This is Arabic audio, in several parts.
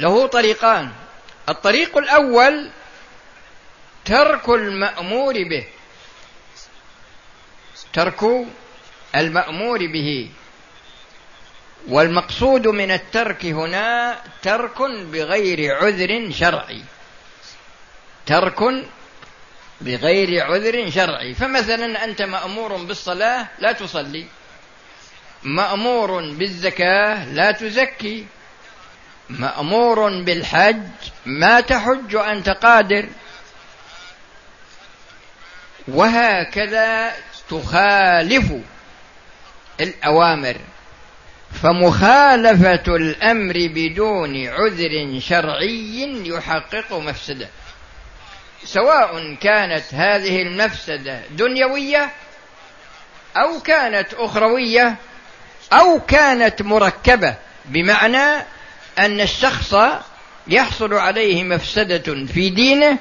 له طريقان. الطريق الأول ترك المأمور به. ترك المأمور به. والمقصود من الترك هنا ترك بغير عذر شرعي. ترك بغير عذر شرعي. فمثلا أنت مأمور بالصلاة لا تصلي. مأمور بالزكاة لا تزكي. مأمور بالحج ما تحج أنت قادر. وهكذا تخالف الأوامر. فمخالفة الأمر بدون عذر شرعي يحقق مفسدة. سواء كانت هذه المفسدة دنيوية أو كانت أخروية أو كانت مركبة. بمعنى أن الشخص يحصل عليه مفسدة في دينه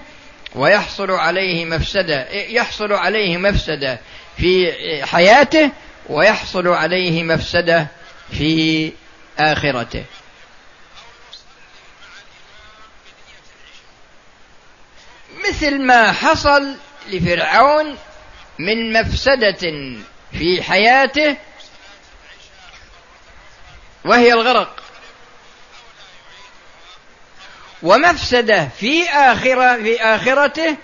ويحصل عليه مفسدة يحصل عليه مفسدة في حياته ويحصل عليه مفسدة في آخرته. مثل ما حصل لفرعون من مفسدة في حياته وهي الغرق. ومفسدة في آخرة في آخرته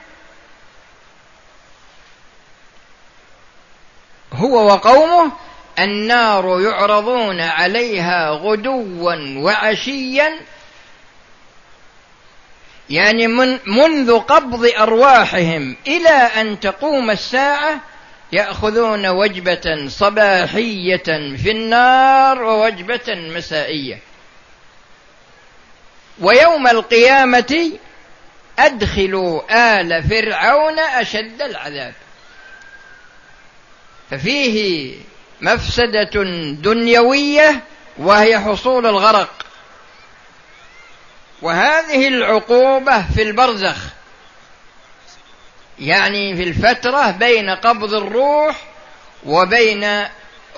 هو وقومه النار يعرضون عليها غدوا وعشيا يعني من منذ قبض أرواحهم إلى أن تقوم الساعة يأخذون وجبة صباحية في النار ووجبة مسائية. ويوم القيامة أدخلوا آل فرعون أشد العذاب. ففيه مفسدة دنيوية وهي حصول الغرق. وهذه العقوبة في البرزخ يعني في الفترة بين قبض الروح وبين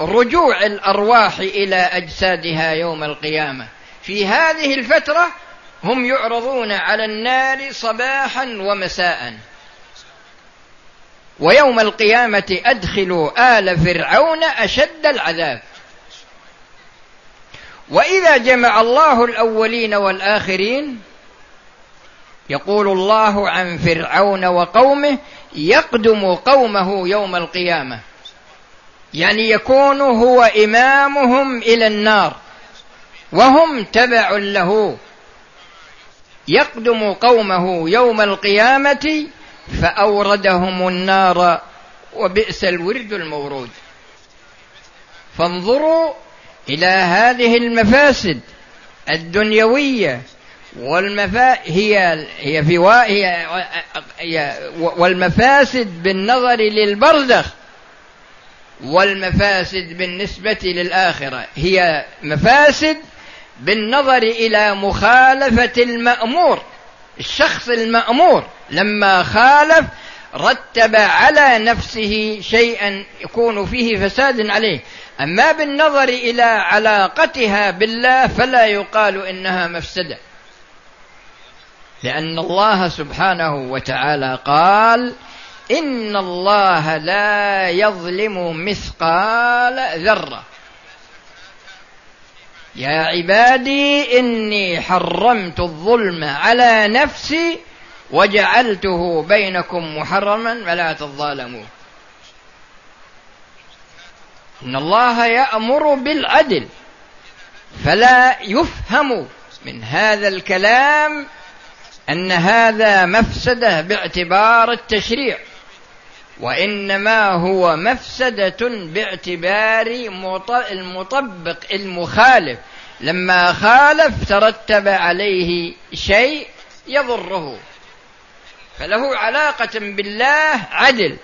رجوع الأرواح إلى أجسادها يوم القيامة. في هذه الفترة هم يعرضون على النار صباحا ومساء. ويوم القيامة أدخلوا آل فرعون أشد العذاب. وإذا جمع الله الأولين والآخرين يقول الله عن فرعون وقومه يقدم قومه يوم القيامة. يعني يكون هو إمامهم إلى النار وهم تبع له. يقدم قومه يوم القيامة فأوردهم النار وبئس الورد المورود. فانظروا إلى هذه المفاسد الدنيوية والمفا هي هي في هي, هي والمفاسد بالنظر للبرزخ والمفاسد بالنسبة للآخرة. هي مفاسد بالنظر إلى مخالفة المأمور. الشخص المأمور لما خالف رتب على نفسه شيئا يكون فيه فساد عليه. أما بالنظر إلى علاقتها بالله فلا يقال إنها مفسدة. لأن الله سبحانه وتعالى قال إن الله لا يظلم مثقال ذرة. يا عبادي إني حرمت الظلم على نفسي وجعلته بينكم محرما فلا تظالموا إن الله يأمر بالعدل فلا يفهم من هذا الكلام أن هذا مفسدة باعتبار التشريع. وإنما هو مفسدة باعتبار المطبق المخالف. لما خالف ترتب عليه شيء يضره. فله علاقة بالله عدل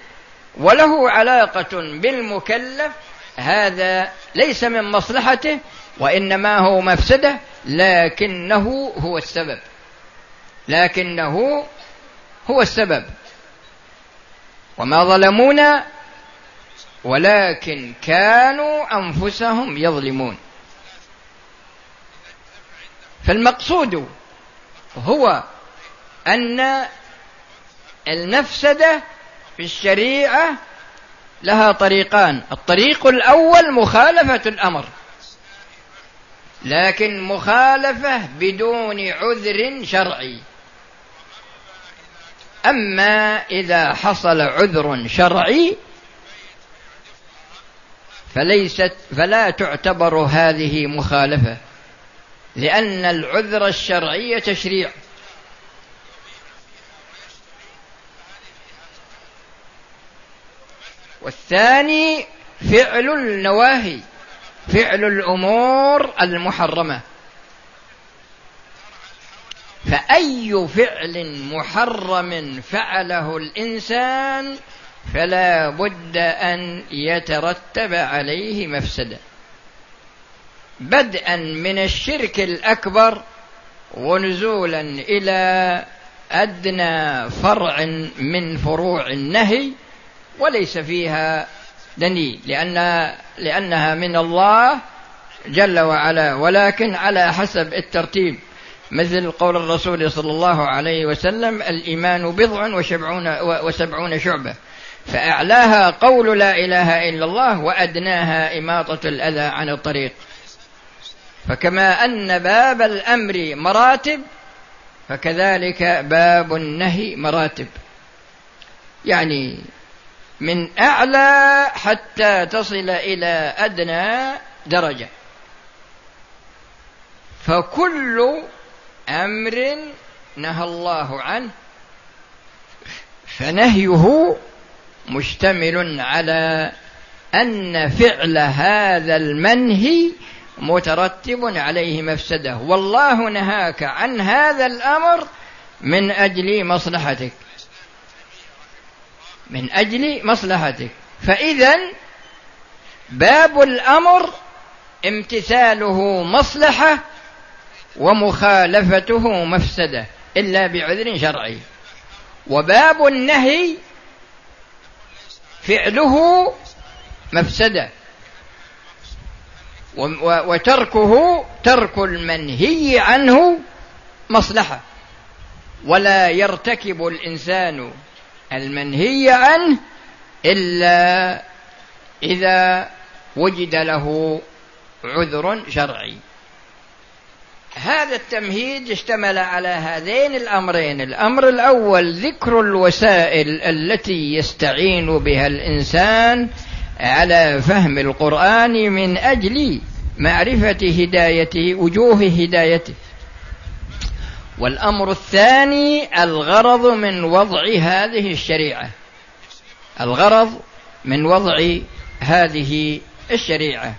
وله علاقة بالمكلف. هذا ليس من مصلحته وإنما هو مفسدة لكنه هو السبب. لكنه هو السبب. وما ظلمونا ولكن كانوا أنفسهم يظلمون. فالمقصود هو أن المفسدة في الشريعة لها طريقان. الطريق الأول مخالفة الأمر لكن مخالفة بدون عذر شرعي. أما إذا حصل عذر شرعي فليست فلا تعتبر هذه مخالفة لأن العذر الشرعي تشريع. والثاني فعل النواهي فعل الأمور المحرمة. فأي فعل محرم فعله الإنسان فلا بد أن يترتب عليه مفسده بدءا من الشرك الأكبر ونزولا إلى أدنى فرع من فروع النهي وليس فيها دليل لأن لأنها من الله جل وعلا ولكن على حسب الترتيب. مثل قول الرسول صلى الله عليه وسلم الإيمان بضع وسبعون, وسبعون شعبة. فأعلاها قول لا إله إلا الله وأدناها إماطة الأذى عن الطريق. فكما أن باب الأمر مراتب فكذلك باب النهي مراتب. يعني من أعلى حتى تصل إلى أدنى درجة. فكل أمر نهى الله عنه فنهيه مشتمل على أن فعل هذا المنهي مترتب عليه مفسده. والله نهاك عن هذا الأمر من أجل مصلحتك. من أجل مصلحتك. فإذا باب الأمر امتثاله مصلحة ومخالفته مفسدة إلا بعذر شرعي. وباب النهي فعله مفسدة. وتركه ترك المنهي عنه مصلحة. ولا يرتكب الإنسان المنهي عنه إلا إذا وجد له عذر شرعي. هذا التمهيد اشتمل على هذين الأمرين. الأمر الأول ذكر الوسائل التي يستعين بها الإنسان على فهم القرآن من أجل معرفة هدايته وجوه هدايته. والأمر الثاني الغرض من وضع هذه الشريعة. الغرض من وضع هذه الشريعة.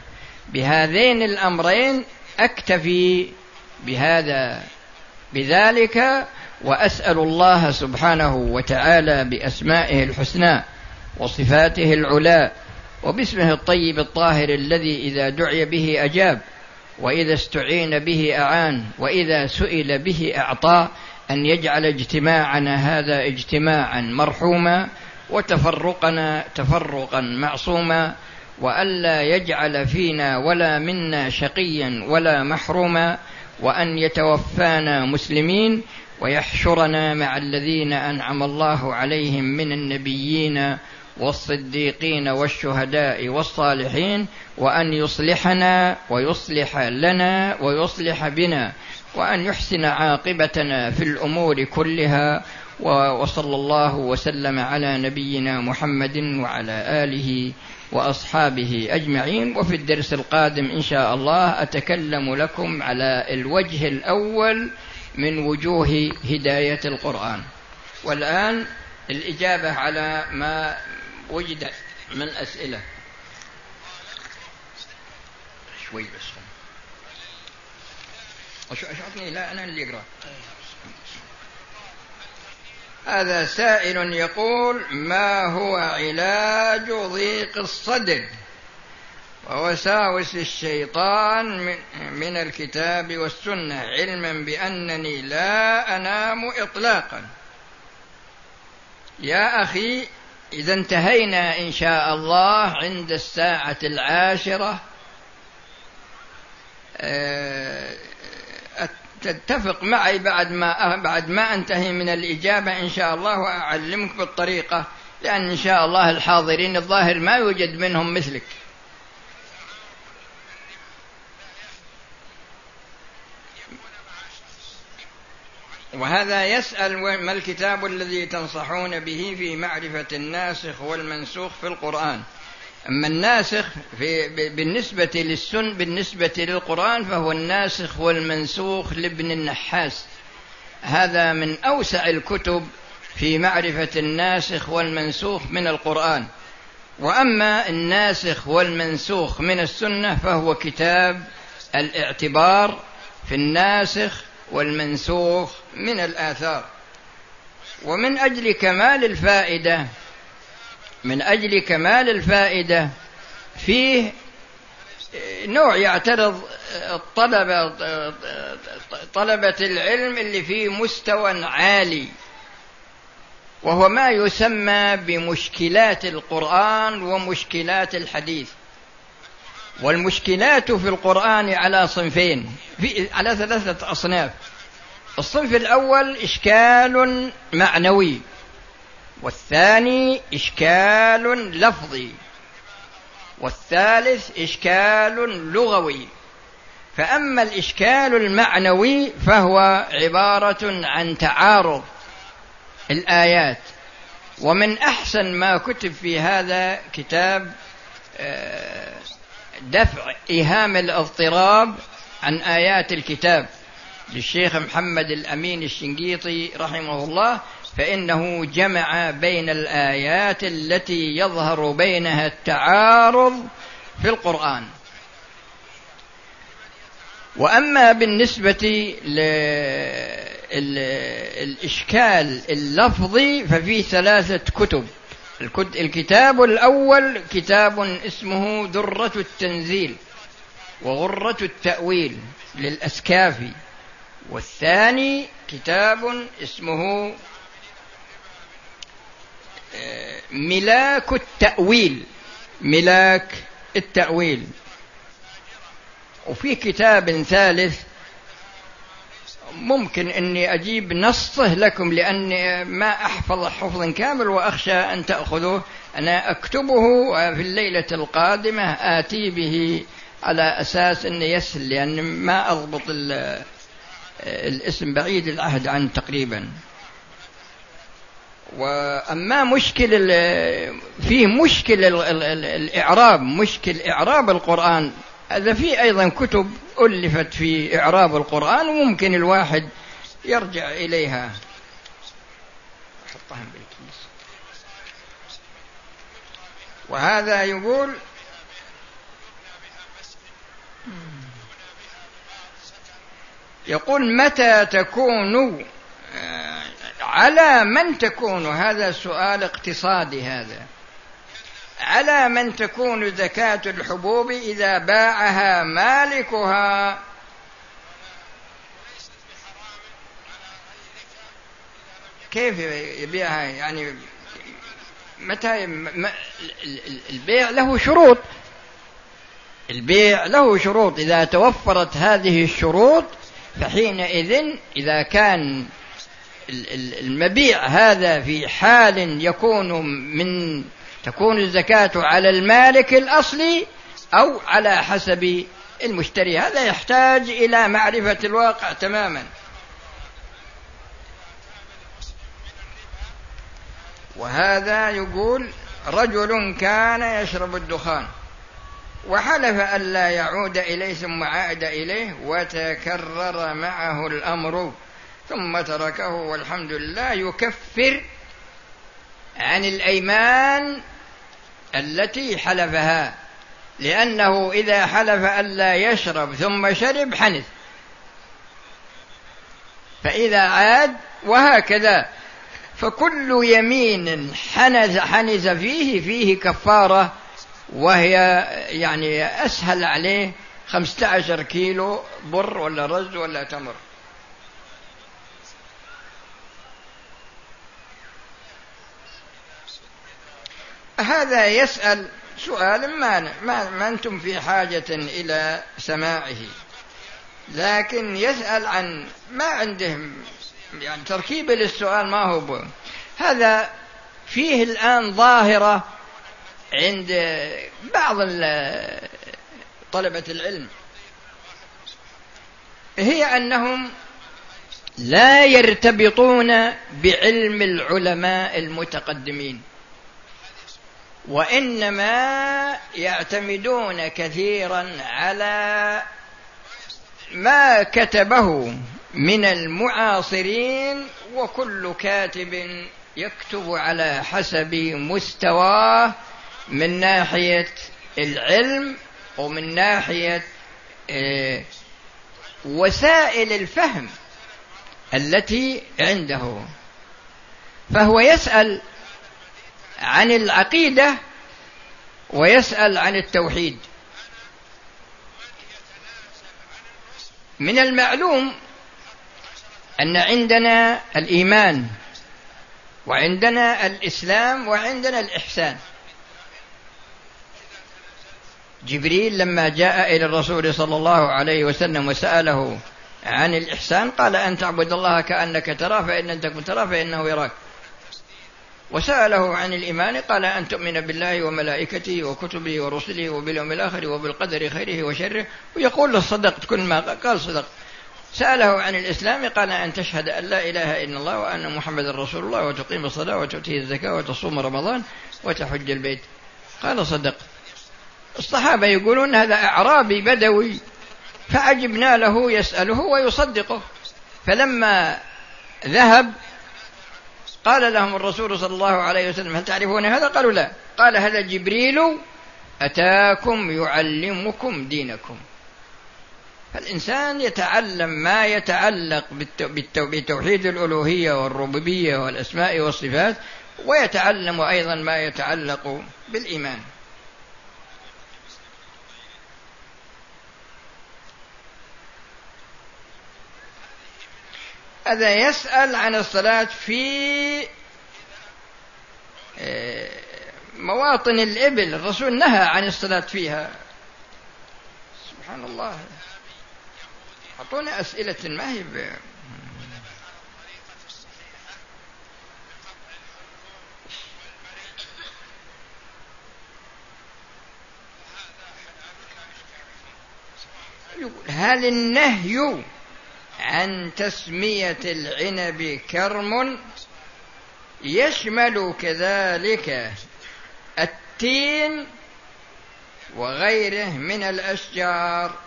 بهذين الأمرين أكتفي بهذا بذلك وأسأل الله سبحانه وتعالى بأسمائه الحسنى وصفاته العلى وباسمه الطيب الطاهر الذي إذا دعي به أجاب وإذا استعين به أعان وإذا سئل به أعطى أن يجعل اجتماعنا هذا اجتماعا مرحوما وتفرقنا تفرقا معصوما وألا يجعل فينا ولا منا شقيا ولا محروما وأن يتوفانا مسلمين ويحشرنا مع الذين أنعم الله عليهم من النبيين والصديقين والشهداء والصالحين وأن يصلحنا ويصلح لنا ويصلح بنا وأن يحسن عاقبتنا في الأمور كلها وصلى الله وسلم على نبينا محمد وعلى آله وأصحابه أجمعين وفي الدرس القادم إن شاء الله أتكلم لكم على الوجه الأول من وجوه هداية القرآن. والآن الإجابة على ما وجد من أسئلة. شوي بس. أشعرني لا أنا اللي أقرأ. هذا سائل يقول ما هو علاج ضيق الصدر؟ ووساوس الشيطان من, الكتاب والسنة علما بأنني لا أنام إطلاقا. يا أخي إذا انتهينا إن شاء الله عند الساعة العاشرة. آه، تتفق معي بعد ما بعد ما أنتهي من الإجابة إن شاء الله وأعلمك بالطريقة لأن إن شاء الله الحاضرين الظاهر ما يوجد منهم مثلك. وهذا يسأل ما الكتاب الذي تنصحون به في معرفة الناسخ والمنسوخ في القرآن؟ أما الناسخ في بالنسبة للسن بالنسبة للقرآن فهو الناسخ والمنسوخ لابن النحاس. هذا من أوسع الكتب في معرفة الناسخ والمنسوخ من القرآن. وأما الناسخ والمنسوخ من السنة فهو كتاب الاعتبار في الناسخ والمنسوخ من الآثار. ومن أجل كمال الفائدة من أجل كمال الفائدة فيه نوع يعترض الطلبة طلبة العلم اللي في مستوى عالي وهو ما يسمى بمشكلات القرآن ومشكلات الحديث. والمشكلات في القرآن على صنفين في على ثلاثة أصناف. الصنف الأول إشكال معنوي. والثاني إشكال لفظي. والثالث إشكال لغوي. فأما الإشكال المعنوي فهو عبارة عن تعارض الآيات. ومن أحسن ما كتب في هذا كتاب آه، دفع إيهام الاضطراب عن آيات الكتاب للشيخ محمد الأمين الشنقيطي رحمه الله فإنه جمع بين الآيات التي يظهر بينها التعارض في القرآن. وأما بالنسبة للإشكال اللفظي ففي ثلاثة كتب. الكتاب الأول كتاب اسمه درة التنزيل وغرة التأويل للأسكافي والثاني كتاب اسمه ملاك التأويل. ملاك التأويل. وفي كتاب ثالث ممكن إني أجيب نصه لكم لأني ما أحفظ حفظا كامل وأخشى أن تأخذوه. أنا أكتبه في الليلة القادمة آتي به على أساس انه يسهل لأن ما أضبط الاسم بعيد العهد عنه تقريبا. وأما مشكل فيه مشكل الإعراب مشكل إعراب القرآن هذا في أيضا كتب ألفت في إعراب القرآن وممكن الواحد يرجع إليها. احطهم بالكيس وهذا يقول يقول متى تكون على من تكون هذا سؤال اقتصادي هذا على من تكون زكاة الحبوب إذا باعها مالكها. كيف يبيعها؟ يعني متى البيع له شروط. البيع له شروط. إذا توفرت هذه الشروط فحينئذ إذا كان المبيع هذا في حال يكون من تكون الزكاة على المالك الأصلي أو على حسب المشتري. هذا يحتاج إلى معرفة الواقع تماما. وهذا يقول رجل كان يشرب الدخان وحلف ألا يعود إليه ثم عاد إليه وتكرر معه الأمر. ثم تركه والحمد لله يكفر عن الأيمان التي حلفها. لأنه إذا حلف ألا يشرب ثم شرب حنث. فإذا عاد وهكذا. فكل يمين حنث حنث فيه فيه كفارة وهي يعني أسهل عليه خمسة عشر كيلو بر ولا رز ولا تمر. هذا يسأل سؤال ما, ما, ما أنتم في حاجة إلى سماعه. لكن يسأل عن ما عندهم. يعني تركيبه للسؤال ما هو هذا فيه الآن ظاهرة عند بعض طلبة العلم. هي أنهم لا يرتبطون بعلم العلماء المتقدمين. وإنما يعتمدون كثيرا على ما كتبه من المعاصرين وكل كاتب يكتب على حسب مستواه من ناحية العلم ومن ناحية آه، وسائل الفهم التي عنده. فهو يسأل عن العقيدة ويسأل عن التوحيد. من المعلوم أن عندنا الإيمان وعندنا الإسلام وعندنا الإحسان. جبريل لما جاء إلى الرسول صلى الله عليه وسلم وسأله عن الإحسان قال أن تعبد الله كأنك تراه فإن لم تكن تراه فإنه يراك. وسأله عن الإيمان قال أن تؤمن بالله وملائكته وكتبه ورسله وباليوم الآخر وبالقدر خيره وشره. ويقول له صدقت كل ما قال صدقت. سأله عن الإسلام قال أن تشهد أن لا إله إلا الله وأن محمد رسول الله وتقيم الصلاة وتؤتي الزكاة وتصوم رمضان وتحج البيت. قال صدقت. الصحابة يقولون هذا أعرابي بدوي فعجبنا له يسأله ويصدقه. فلما ذهب قال لهم الرسول صلى الله عليه وسلم هل تعرفون هذا؟ قالوا لا. قال هذا جبريل أتاكم يعلمكم دينكم. فالإنسان يتعلم ما يتعلق بتوحيد الألوهية والربوبية والأسماء والصفات ويتعلم أيضا ما يتعلق بالإيمان. هذا يسأل عن الصلاة في آه، مواطن الإبل. الرسول نهى عن الصلاة فيها. سبحان الله. أعطونا أسئلة ما هي ب... هل النهي عن تسمية العنب كرم يشمل كذلك التين وغيره من الأشجار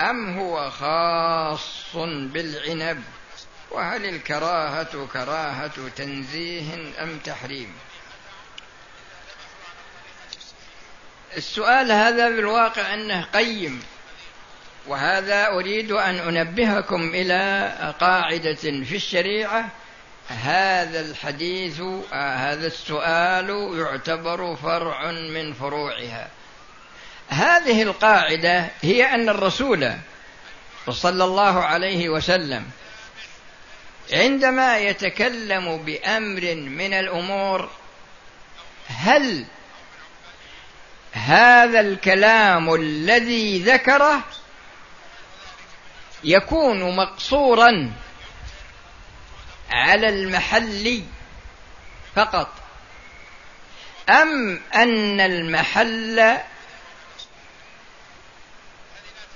أم هو خاص بالعنب؟ وهل الكراهة كراهة تنزيه أم تحريم؟ السؤال هذا بالواقع أنه قيم. وهذا أريد أن أنبهكم إلى قاعدة في الشريعة هذا الحديث هذا السؤال يعتبر فرع من فروعها. هذه القاعدة هي أن الرسول صلى الله عليه وسلم عندما يتكلم بأمر من الأمور هل هذا الكلام الذي ذكره يكون مقصورا على المحل فقط. أم أن المحل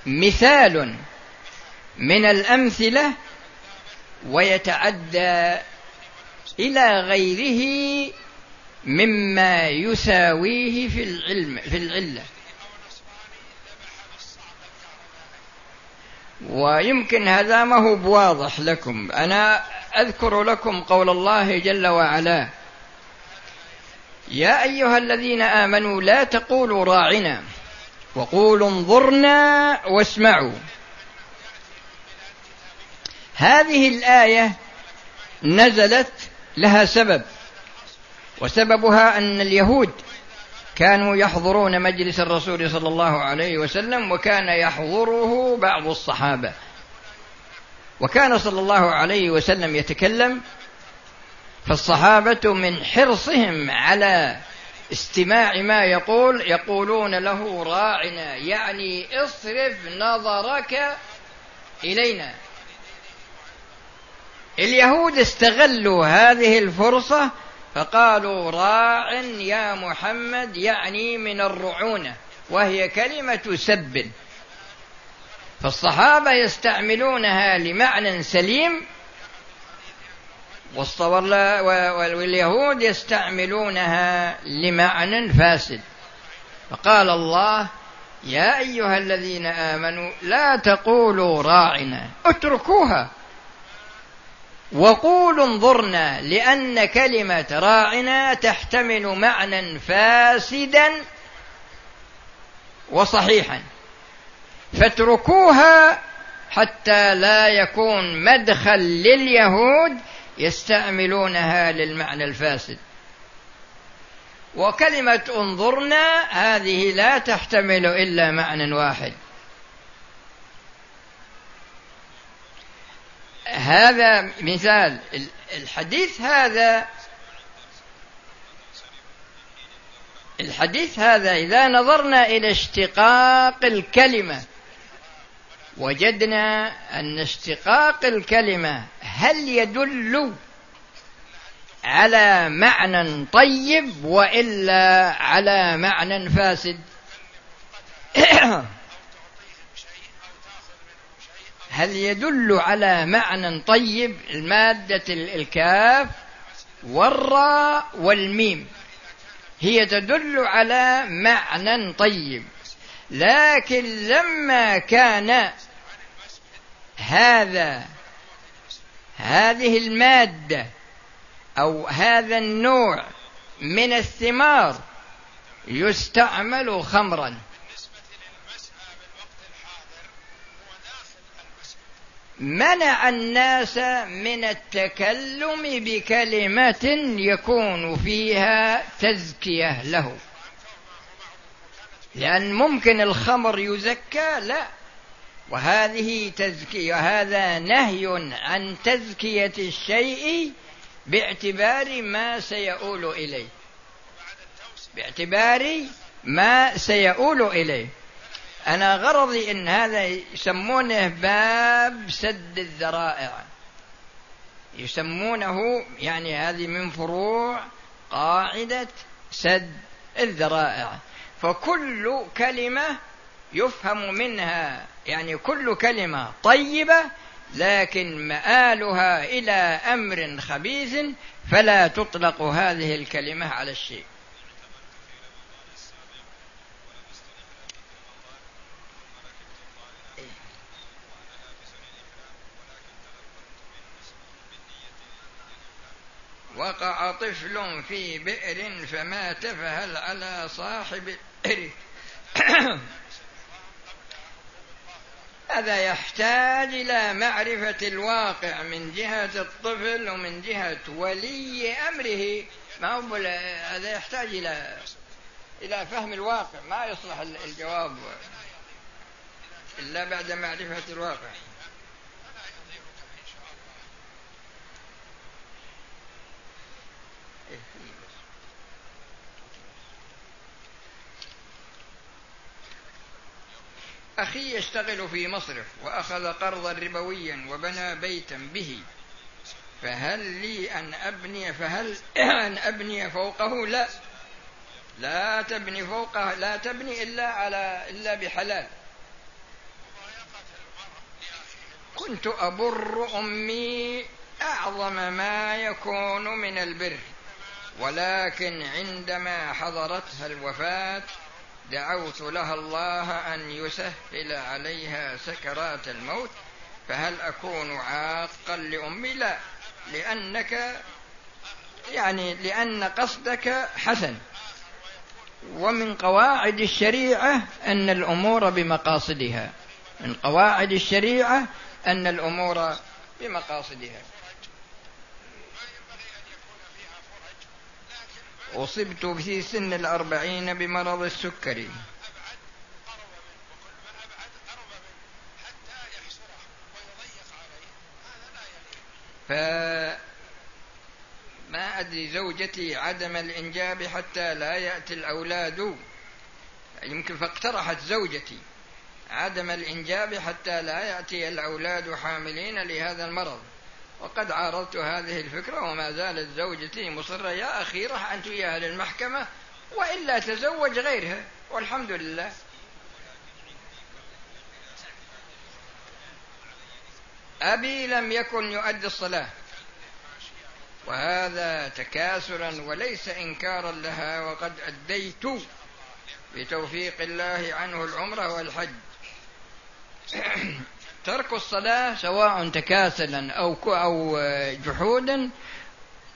مثال من الأمثلة ويتعدى إلى غيره مما يساويه في العلم في العلة. ويمكن هذا ما هو بواضح لكم. أنا أذكر لكم قول الله جل وعلا يا أيها الذين آمنوا لا تقولوا راعنا وقولوا انظرنا واسمعوا. هذه الآية نزلت لها سبب وسببها أن اليهود كانوا يحضرون مجلس الرسول صلى الله عليه وسلم وكان يحضره بعض الصحابة. وكان صلى الله عليه وسلم يتكلم فالصحابة من حرصهم على استماع ما يقول يقولون له راعنا يعني اصرف نظرك إلينا. اليهود استغلوا هذه الفرصة فقالوا راع يا محمد يعني من الرعونة وهي كلمة سب. فالصحابة يستعملونها لمعنى سليم واليهود يستعملونها لمعنى فاسد. فقال الله يا أيها الذين آمنوا لا تقولوا راعنا اتركوها. وقولوا انظرنا لأن كلمة راعنا تحتمل معنى فاسدا وصحيحا. فاتركوها حتى لا يكون مدخل لليهود يستعملونها للمعنى الفاسد. وكلمة انظرنا هذه لا تحتمل إلا معنى واحد. هذا مثال. الحديث هذا الحديث هذا إذا نظرنا إلى اشتقاق الكلمة وجدنا أن اشتقاق الكلمة هل يدل على معنى طيب وإلا على معنى فاسد؟ هل يدل على معنى طيب المادة الكاف والراء والميم؟ هي تدل على معنى طيب. لكن لما كان هذا هذه المادة أو هذا النوع من الثمار يستعمل خمرا منع الناس من التكلم بكلمة يكون فيها تزكية له. لأن ممكن الخمر يزكى لا. وهذه تزكية وهذا نهي عن تزكية الشيء باعتبار ما سيؤول إليه. باعتبار ما سيؤول إليه. أنا غرضي إن هذا يسمونه باب سد الذرائع. يسمونه يعني هذه من فروع قاعدة سد الذرائع. فكل كلمة يفهم منها يعني كل كلمة طيبة لكن مآلها إلى أمر خبيث فلا تطلق هذه الكلمة على الشيء. وقع طفل في بئر فمات فهل على صاحب البئر هذا يحتاج إلى معرفة الواقع من جهة الطفل ومن جهة ولي أمره. ما هو هذا يحتاج إلى إلى فهم الواقع. ما يصلح الجواب إلا بعد معرفة الواقع. أخي يشتغل في مصرف وأخذ قرضا ربويا وبنى بيتا به. فهل لي أن أبني فهل أن أبني فوقه؟ لا. لا تبني فوقه لا تبني إلا على إلا بحلال. كنت أبر أمي أعظم ما يكون من البر. ولكن عندما حضرتها الوفاة دعوت لها الله أن يسهل عليها سكرات الموت فهل أكون عاقا لأمي؟ لا لأنك يعني لأن قصدك حسن. ومن قواعد الشريعة أن الأمور بمقاصدها. من قواعد الشريعة أن الأمور بمقاصدها. أصبت في سن الأربعين بمرض السكري. فما أدري زوجتي عدم الإنجاب حتى لا يأتي الأولاد. يمكن فاقترحت زوجتي عدم الإنجاب حتى لا يأتي الأولاد حاملين لهذا المرض. وقد عارضت هذه الفكرة وما زالت زوجتي مصرة يا أخي راح أنت وياها للمحكمة وإلا تزوج غيرها. والحمد لله. أبي لم يكن يؤدي الصلاة وهذا تكاسلا وليس إنكارا لها وقد أديت بتوفيق الله عنه العمرة والحج. ترك الصلاة سواء تكاسلا أو أو جحودا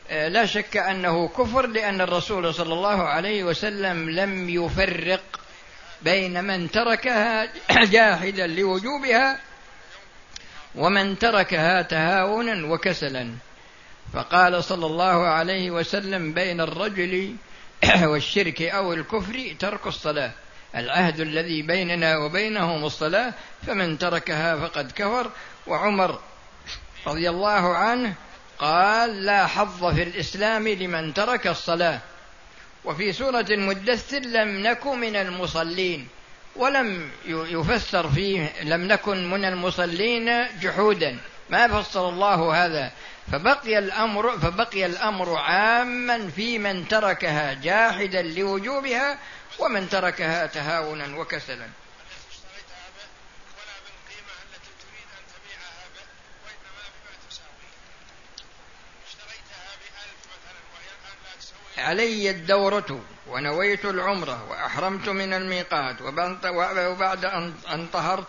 لا شك أنه كفر لأن الرسول صلى الله عليه وسلم لم يفرق بين من تركها جاحدا لوجوبها ومن تركها تهاونا وكسلا. فقال صلى الله عليه وسلم بين الرجل والشرك أو الكفر ترك الصلاة. العهد الذي بيننا وبينهم الصلاة فمن تركها فقد كفر. وعمر رضي الله عنه قال لا حظ في الإسلام لمن ترك الصلاة. وفي سورة المدثر لم نك من المصلين. ولم يفسر فيه لم نكن من المصلين جحودا. ما فسر الله هذا؟ فبقي الأمر فبقي الأمر عاما في من تركها جاحدا لوجوبها ومن تركها تهاونا وكسلا. علي الدورة ونويت العمرة وأحرمت من الميقات وبعد أن طهرت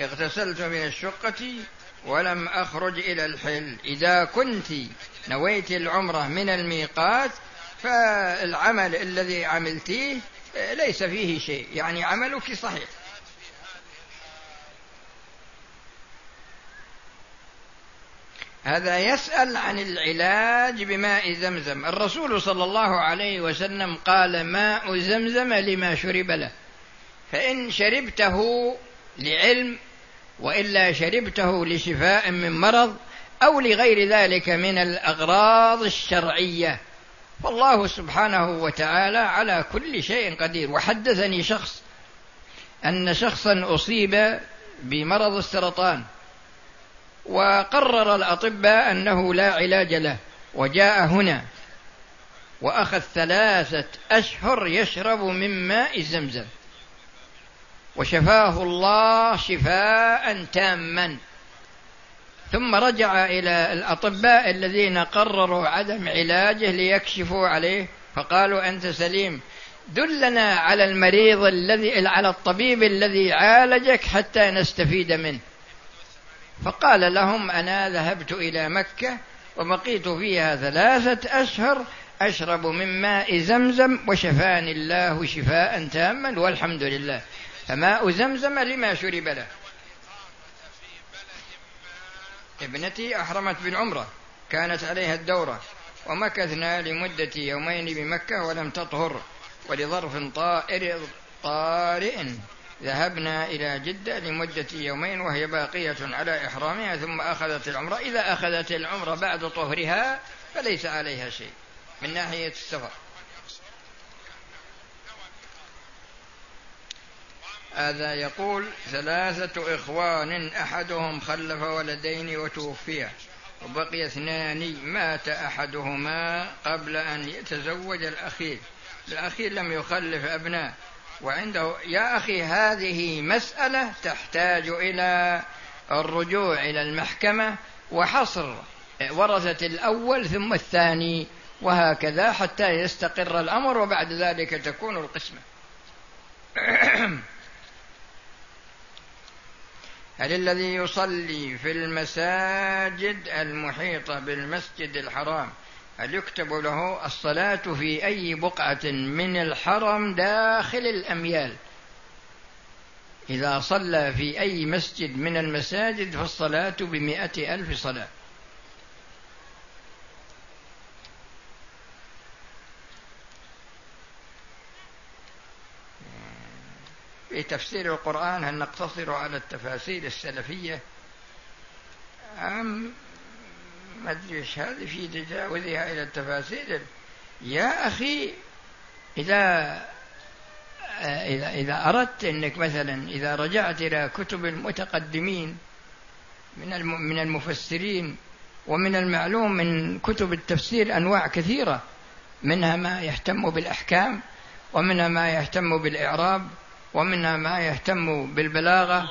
اغتسلت من الشقة ولم أخرج إلى الحل. إذا كنت نويت العمرة من الميقات فالعمل الذي عملتيه ليس فيه شيء. يعني عملك صحيح. هذا يسأل عن العلاج بماء زمزم. الرسول صلى الله عليه وسلم قال ماء زمزم لما شرب له. فإن شربته لعلم وإلا شربته لشفاء من مرض أو لغير ذلك من الأغراض الشرعية فالله سبحانه وتعالى على كل شيء قدير. وحدثني شخص أن شخصا أصيب بمرض السرطان وقرر الأطباء أنه لا علاج له وجاء هنا وأخذ ثلاثة أشهر يشرب من ماء زمزم وشفاه الله شفاء تاما. ثم رجع إلى الأطباء الذين قرروا عدم علاجه ليكشفوا عليه فقالوا أنت سليم دلنا على المريض الذي على الطبيب الذي عالجك حتى نستفيد منه. فقال لهم أنا ذهبت إلى مكة وبقيت فيها ثلاثة أشهر أشرب من ماء زمزم وشفاني الله شفاء تاما والحمد لله. فماء زمزم لما شرب له. ابنتي أحرمت بالعمرة كانت عليها الدورة ومكثنا لمدة يومين بمكة ولم تطهر ولظرف طائر طارئ ذهبنا إلى جدة لمدة يومين وهي باقية على إحرامها ثم أخذت العمرة. إذا أخذت العمرة بعد طهرها فليس عليها شيء من ناحية السفر. هذا يقول ثلاثة إخوان أحدهم خلف ولدين وتوفي وبقي اثنان مات أحدهما قبل أن يتزوج الأخير. الأخير لم يخلف أبناء. وعنده يا أخي هذه مسألة تحتاج إلى الرجوع إلى المحكمة وحصر ورثة الأول ثم الثاني وهكذا حتى يستقر الأمر وبعد ذلك تكون القسمة. هل الذي يصلي في المساجد المحيطة بالمسجد الحرام؟ هل يكتب له الصلاة في أي بقعة من الحرم داخل الأميال؟ إذا صلى في أي مسجد من المساجد فالصلاة بمئة ألف صلاة. في تفسير القرآن هل نقتصر على التفاسير السلفية؟ أم ما أدري إيش هذه في تجاوزها إلى التفاسير. يا أخي إذا إذا إذا أردت أنك مثلا إذا رجعت إلى كتب المتقدمين من من المفسرين ومن المعلوم من كتب التفسير أنواع كثيرة منها ما يهتم بالأحكام ومنها ما يهتم بالإعراب ومنها ما يهتم بالبلاغة